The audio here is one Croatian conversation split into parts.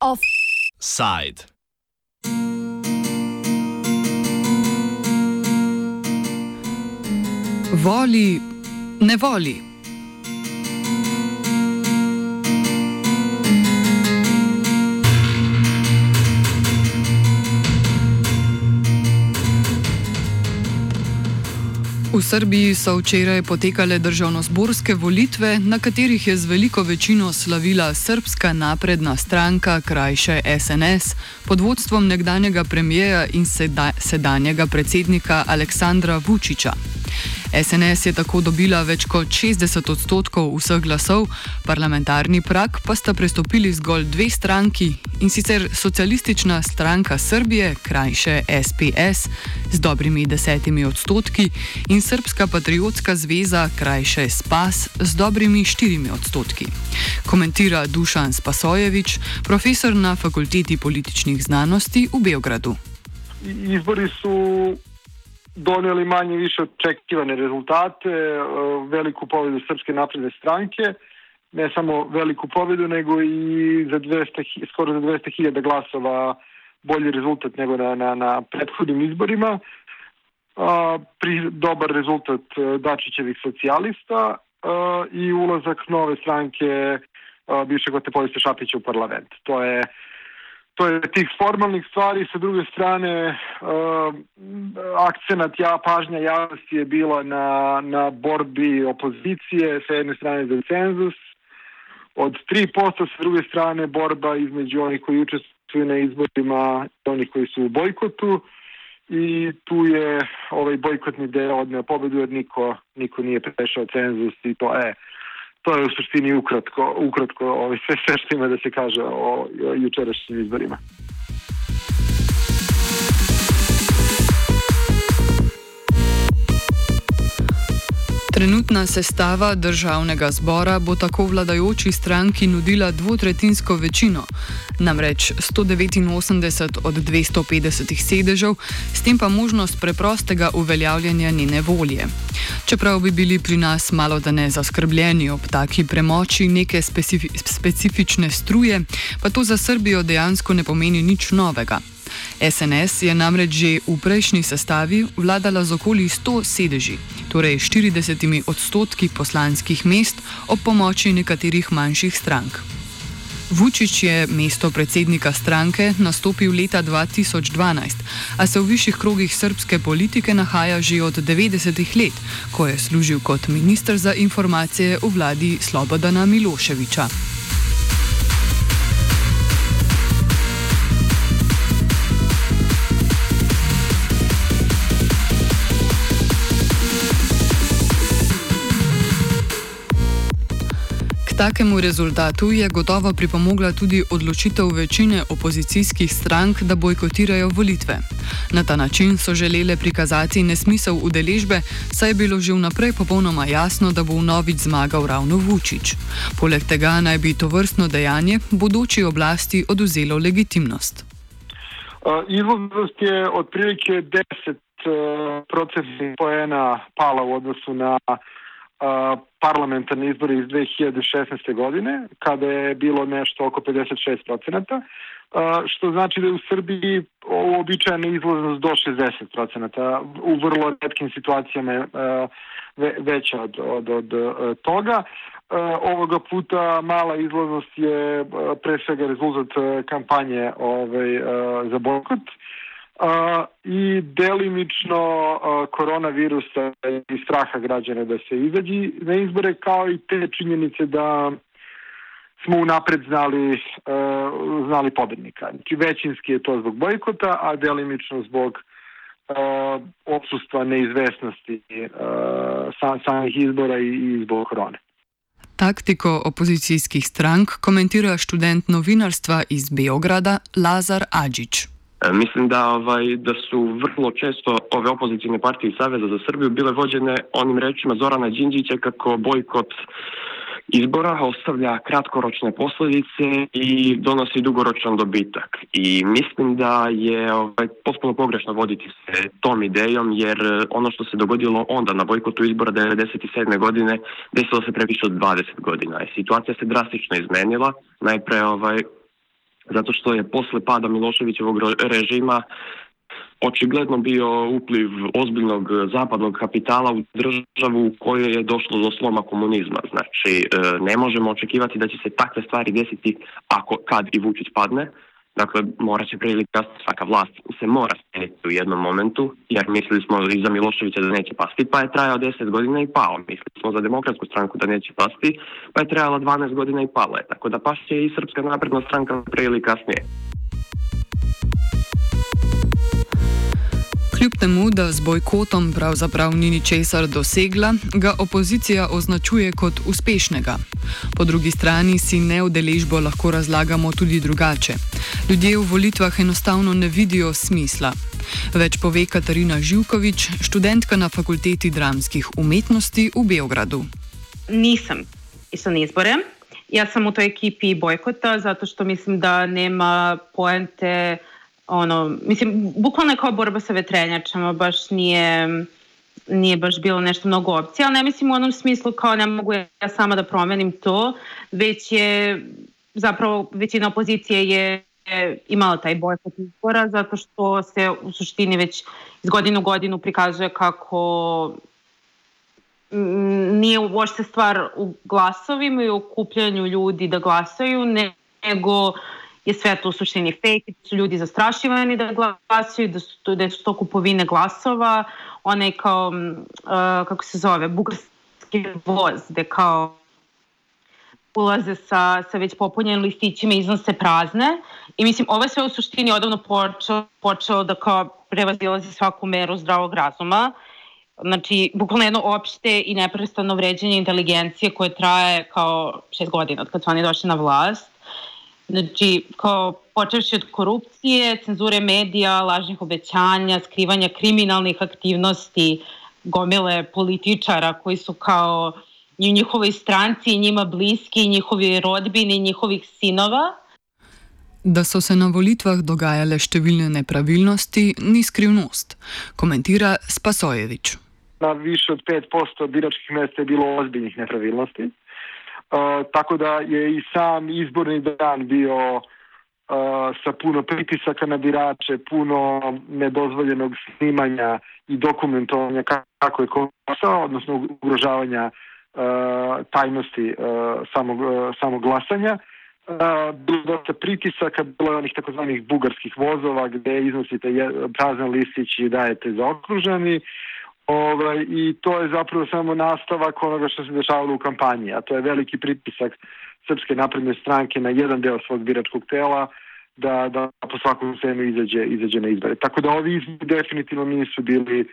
Offside. Voli, ne voli. V Srbiji so včeraj potekale državno-zborske volitve, na katerih je z veliko večino slavila Srpska napredna stranka, krajše SNS, pod vodstvom nekdanjega premijeja in sedanjega predsednika Aleksandra Vučiča. SNS je tako dobila več kot 60 odstotkov vseh glasov, parlamentarni prak pa sta prestopili zgolj dve stranki in sicer Socialistična stranka Srbije, krajše SPS, z dobrimi desetimi odstotki in Srpska patriotska zveza, krajše SPAS, z dobrimi štirimi odstotki. Komentira Dušan Spasojevič, profesor na fakulteti političnih znanosti v Beogradu. Izbori so donijeli manje više očekivane rezultate, e, veliku pobedu Srpske napredne stranke, ne samo veliku pobedu, nego i za 200, skoro za 200.000 glasova bolji rezultat nego na, na, na prethodnim izborima. A, pri, dobar rezultat e, Dačićevih socijalista a, i ulazak nove stranke bivšeg Otepolista Šapića u parlament. To je to je tih formalnih stvari, sa druge strane uh, akcenat ja, pažnja javnosti je bila na, na borbi opozicije, sa jedne strane za cenzus, od 3%, sa druge strane borba između onih koji učestvuju na izborima i onih koji su u bojkotu. I tu je ovaj bojkotni deo odneo pobedu jer niko, niko nije prešao cenzus i to je to je u suštini ukratko, ukratko ovaj, sve, sve što ima da se kaže o, jučerašnjim izborima. Trenutna sestava državnega zbora bo tako vladajoči stranki nudila dvotretinsko večino, namreč 189 od 250 sedežev, s tem pa možnost preprostega uveljavljanja njene volje. Čeprav bi bili pri nas malo da ne zaskrbljeni ob taki premoči neke specifi specifične struje, pa to za Srbijo dejansko ne pomeni nič novega. SNS je namreč že v prejšnji sestavi vladala z okoli 100 sedeži, torej 40 odstotki poslanskih mest ob pomoči nekaterih manjših strank. Vučić je mesto predsednika stranke nastopil leta 2012, a se v višjih krogih srpske politike nahaja že od 90-ih let, ko je služil kot ministr za informacije v vladi Slobodana Miloševiča. Takemu rezultatu je gotovo pripomogla tudi odločitev večine opozicijskih strank, da bojkotirajo volitve. Na ta način so želele prikazati nesmisel udeležbe, saj je bilo že vnaprej popolnoma jasno, da bo v novič zmagal ravno Vučić. Poleg tega naj bi to vrstno dejanje bodoči oblasti oduzelo legitimnost. Izvoznost je otprilike 10 procesnih poena pala v odnosu na parlamentarni izbori iz 2016. godine, kada je bilo nešto oko 56 procenata, što znači da je u Srbiji uobičajena izlaznost do 60 procenata, u vrlo redkim situacijama je veća od, od, od toga. Ovoga puta mala izlaznost je pre svega rezultat kampanje ovaj, za bojkot, a, i delimično a, koronavirusa i straha građana da se izađi na izbore, kao i te činjenice da smo unapred znali, a, znali pobednika. Znači većinski je to zbog bojkota, a delimično zbog a, odsustva neizvesnosti a, sam, samih izbora i, i zbog korone. Taktiko opozicijskih strank komentira študent novinarstva iz Beograda Lazar Adžić. E, mislim da, ovaj, da su vrlo često ove opozicijne partije i Saveza za Srbiju bile vođene onim rečima Zorana Đinđića kako bojkot izbora ostavlja kratkoročne posljedice i donosi dugoročan dobitak. I mislim da je ovaj, potpuno pogrešno voditi se tom idejom jer ono što se dogodilo onda na bojkotu izbora 1997. godine desilo se previše od 20 godina. Situacija se drastično izmenila. Najpre ovaj, zato što je posle pada Miloševićevog režima očigledno bio upliv ozbiljnog zapadnog kapitala u državu u kojoj je došlo do sloma komunizma. Znači, e, ne možemo očekivati da će se takve stvari desiti ako kad i Vučić padne. Dakle, mora će prilika svaka vlast se mora smijeniti u jednom momentu, jer mislili smo i za Miloševića da neće pasti, pa je trajao 10 godina i pao. Mislili smo za demokratsku stranku da neće pasti, pa je trajala 12 godina i pala je. Tako da pašće i Srpska napredna stranka prije kasnije. Kljub temu, da z bojkotom pravzaprav ni ničesar dosegla, ga opozicija označuje kot uspešnega. Po drugi strani si neudeležbo lahko razlagamo tudi drugače. Ljudje v volitvah enostavno ne vidijo smisla. Več pove Katarina Živkovič, študentka na fakulteti dramskih umetnosti v Beogradu. Nisem išla na izbore. Jaz sem v tej ekipi bojkota, zato što mislim, da nema poente ono, mislim, bukvalno je kao borba sa vetrenjačama, baš nije, nije baš bilo nešto mnogo opcija, ali ne mislim u onom smislu kao ne mogu ja sama da promenim to, već je zapravo većina opozicije je imala taj bojkot izbora zato što se u suštini već iz godinu godinu prikazuje kako nije uopšte stvar u glasovima i u okupljanju ljudi da glasaju, nego je sve to u suštini fake, da su ljudi zastrašivani da glasaju, da su to, da su to kupovine glasova, onaj kao, uh, kako se zove, bugarski voz, gde kao ulaze sa, sa već popunjenim listićima iznose prazne. I mislim, ovo je sve u suštini odavno počeo, počeo da kao prevazilazi svaku meru zdravog razuma. Znači, bukvalno jedno opšte i neprestano vređenje inteligencije koje traje kao šest godina od kad su oni došli na vlast Znači, kao počevši od korupcije, cenzure medija, lažnih obećanja, skrivanja kriminalnih aktivnosti, gomile političara koji su kao i u njihovoj stranci i njima bliski, i njihovi rodbini, i njihovih sinova. Da so se na volitvah dogajale številne nepravilnosti, ni skrivnost, komentira Spasojevič. Na više od 5% biračkih mesta je bilo ozbiljnih nepravilnosti. Tako da je i sam izborni dan bio sa puno pritisaka na birače, puno nedozvoljenog snimanja i dokumentovanja kako je posao, odnosno ugrožavanja tajnosti samog, samog glasanja. Bilo dosta pritisaka, bilo je onih takozvanih bugarskih vozova gde iznosite prazan listić i dajete zaokruženi. Ovaj, I to je zapravo samo nastavak onoga što se dešavalo u kampanji, a to je veliki pritisak Srpske napredne stranke na jedan deo svog biračkog tela da, da po svakom cenu izađe, izađe na izbore. Tako da ovi izbori definitivno nisu bili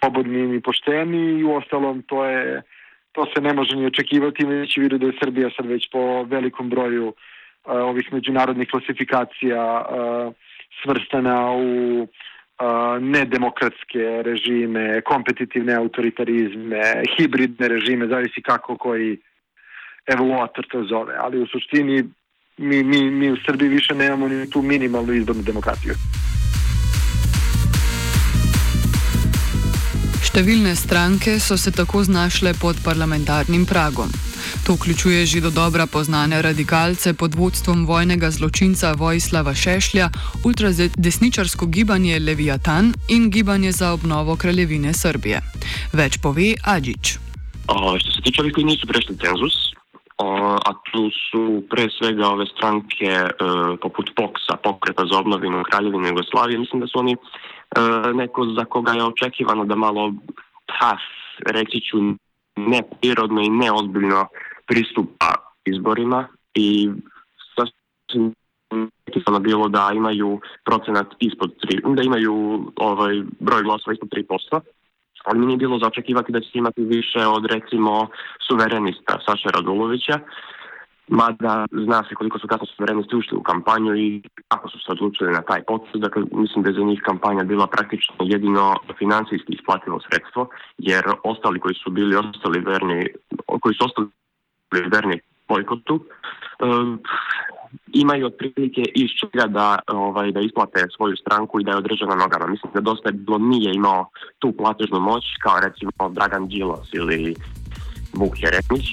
slobodni ni pošteni i u ostalom to je to se ne može ni očekivati imajući vidu da je Srbija sad već po velikom broju uh, ovih međunarodnih klasifikacija uh, svrstana u nedemokratske režime, kompetitivne autoritarizme, hibridne režime, zavisi kako koji evoluator to zove, ali u suštini mi, mi, mi u Srbiji više nemamo ni tu minimalnu izbornu demokratiju. Številne stranke so se tako znašle pod parlamentarnim pragom. To vključuje že do dobra poznane radikalce pod vodstvom vojnega zločinca Vojslava Šešlja, ultradesničarsko gibanje Leviatan in gibanje za obnovo kraljevine Srbije. Več pove Adžič. Što se tiče ovih koji nisu prešli cenzus, a tu su pre svega ove stranke e, poput POKS-a, pokreta za obnovinu Kraljevine Jugoslavije, mislim da su oni e, neko za koga je očekivano da malo pas, reći ću, neprirodno i neozbiljno pristupa izborima i sasvim bilo da imaju procenat ispod 3, da imaju ovaj broj glasova ispod 3%, ali mi nije bilo za očekivati da će imati više od recimo suverenista Saša Radulovića, mada zna se koliko su kasno suverenisti ušli u kampanju i kako su se odlučili na taj potez. Dakle, mislim da je za njih kampanja bila praktično jedino financijski isplativo sredstvo, jer ostali koji su bili ostali verni, koji su ostali verni bojkotu, imaju otprilike iz čega da, ovaj, da isplate svoju stranku i da je održana nogama. Mislim da dosta bilo nije imao tu platežnu moć kao recimo Dragan Đilas ili Vuk Jeremić.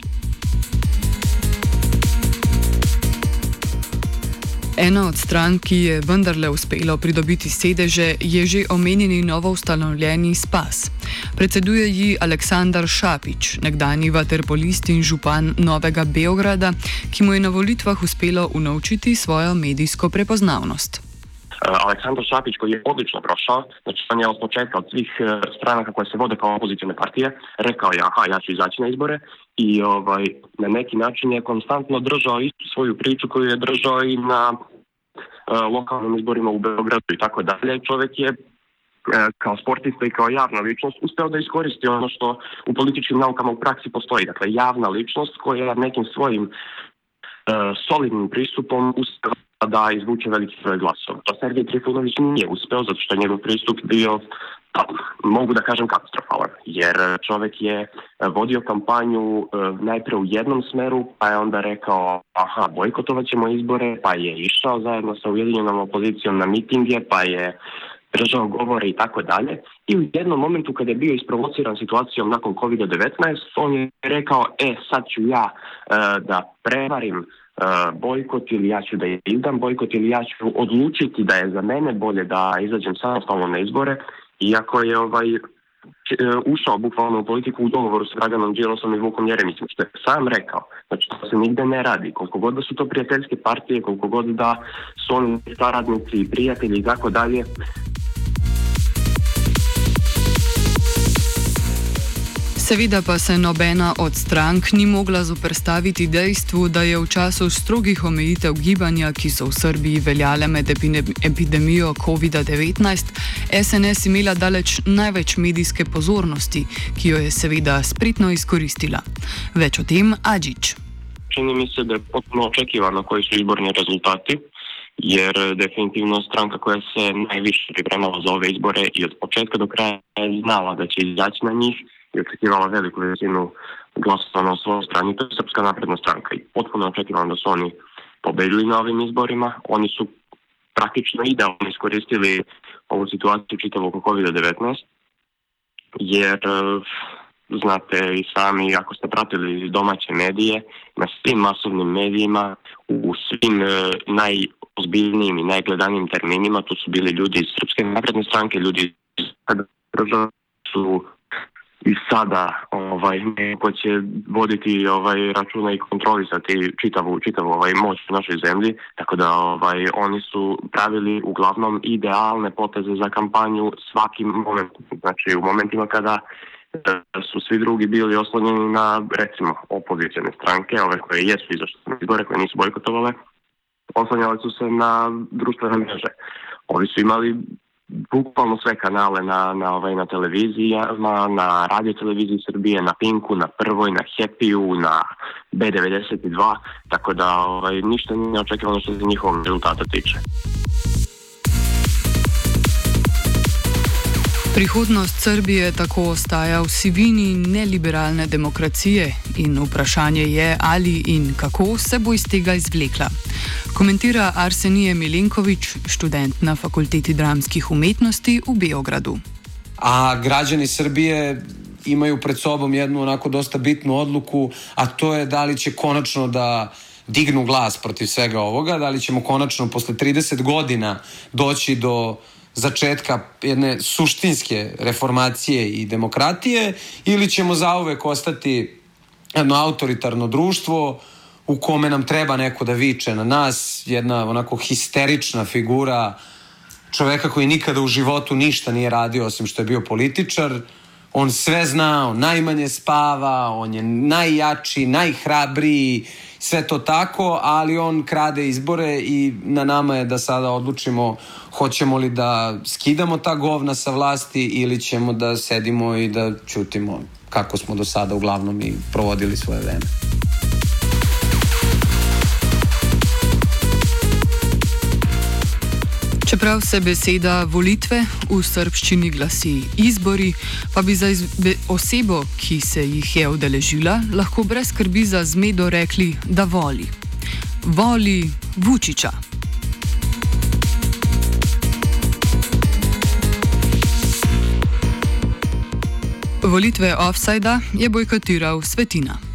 Ena od strank, ki je vendarle uspelo pridobiti sedeže, je že omenjeni novo ustanovljeni SPAS. Predseduje ji Aleksandar Šapič, nekdani vaterpolist in župan Novega Beograda, ki mu je na volitvah uspelo unovčiti svojo medijsko prepoznavnost. Aleksandar Šapić koji je odlično prošao, znači on je od početka od svih stranaka koje se vode kao opozicijne partije, rekao je aha ja ću izaći na izbore i ovaj, na neki način je konstantno držao istu svoju priču koju je držao i na lokalnim izborima u Beogradu i tako dalje. Čovjek je kao sportista i kao javna ličnost uspeo da iskoristi ono što u političkim naukama u praksi postoji. Dakle, javna ličnost koja nekim svojim solidnim pristupom uspeo da izvuče veliki broj glasova. To Sergej Trifunović nije uspeo zato što je njegov pristup bio pa, mogu da kažem katastrofalan, jer čovjek je vodio kampanju najprije u jednom smeru, pa je onda rekao aha, bojkotovat ćemo izbore, pa je išao zajedno sa Ujedinjenom opozicijom na mitinge, pa je držao govore i tako dalje. I u jednom momentu kada je bio isprovociran situacijom nakon COVID-19, on je rekao, e, sad ću ja da prevarim bojkot ili ja ću da izdam bojkot ili ja ću odlučiti da je za mene bolje da izađem samostalno na izbore, iako je ovaj ušao bukvalno u politiku u dogovoru s Draganom Đilosom i Vukom Jeremićem, što je sam rekao. Znači, to se nigde ne radi. Koliko god da su to prijateljske partije, koliko god da su oni saradnici i prijatelji i tako dalje, Seveda pa se nobena od strank ni mogla zoprstaviti dejstvu, da je v času strogih omejitev gibanja, ki so v Srbiji veljale med epidemijo COVID-19, SNS imela daleč največ medijske pozornosti, ki jo je seveda spretno izkoristila. Več o tem Adžič. Čini mi se, da je potpuno očekivano koji su izborni rezultati, jer definitivno stranka koja se najviše pripremala za ove izbore i od početka do kraja je znala da će izaći na njih, i očekivala veliku većinu glasova na svojoj strani. To je Srpska napredna stranka i potpuno očekivano da su oni pobedili na ovim izborima. Oni su praktično idealno iskoristili ovu situaciju čitavog COVID-19 jer znate i sami ako ste pratili domaće medije na svim masovnim medijima u svim najozbiljnijim i najgledanijim terminima tu su bili ljudi iz Srpske napredne stranke, ljudi iz država su i sada ovaj neko će voditi ovaj računa i kontrolisati čitavu čitavu ovaj moć u našoj zemlji tako da ovaj oni su pravili uglavnom idealne poteze za kampanju svakim momentom. Znači u momentima kada su svi drugi bili oslonjeni na recimo opozicione stranke ove koje jesu izašle na izbore koje nisu bojkotovale oslanjali su se na društvene mreže. Ovi su imali bukvalno sve kanale na, na, ovaj, na televizijama, na radio televiziji Srbije, na Pinku, na Prvoj, na Happy-u, na B92, tako da ovaj, ništa nije očekivano što se njihovom rezultata tiče. Prihodnost Srbije tako ostaja v sivini neliberalne demokracije in vprašanje je, ali in kako se bo iz tega izvlekla. Komentira Arsenije Milenkovič, študent na Fakulteti dramskih umetnosti v Beogradu. A građani Srbije imaju pred sobom jednu onako dosta bitnu odluku, a to je da li će konačno da dignu glas protiv svega ovoga, da li ćemo konačno posle 30 godina doći do začetka jedne suštinske reformacije i demokratije ili ćemo zauvek ostati jedno autoritarno društvo u kome nam treba neko da viče na nas, jedna onako histerična figura čoveka koji nikada u životu ništa nije radio osim što je bio političar, on sve zna, on najmanje spava, on je najjači, najhrabriji, sve to tako, ali on krade izbore i na nama je da sada odlučimo hoćemo li da skidamo ta govna sa vlasti ili ćemo da sedimo i da ćutimo kako smo do sada uglavnom i provodili svoje vreme. Čeprav se beseda volitve v srpščini glasi izbori, pa bi za osebo, ki se jih je udeležila, lahko brez skrbi za zmedo rekli, da voli. Voli Vučiča. Volitve offsajda je bojkotiral Svetina.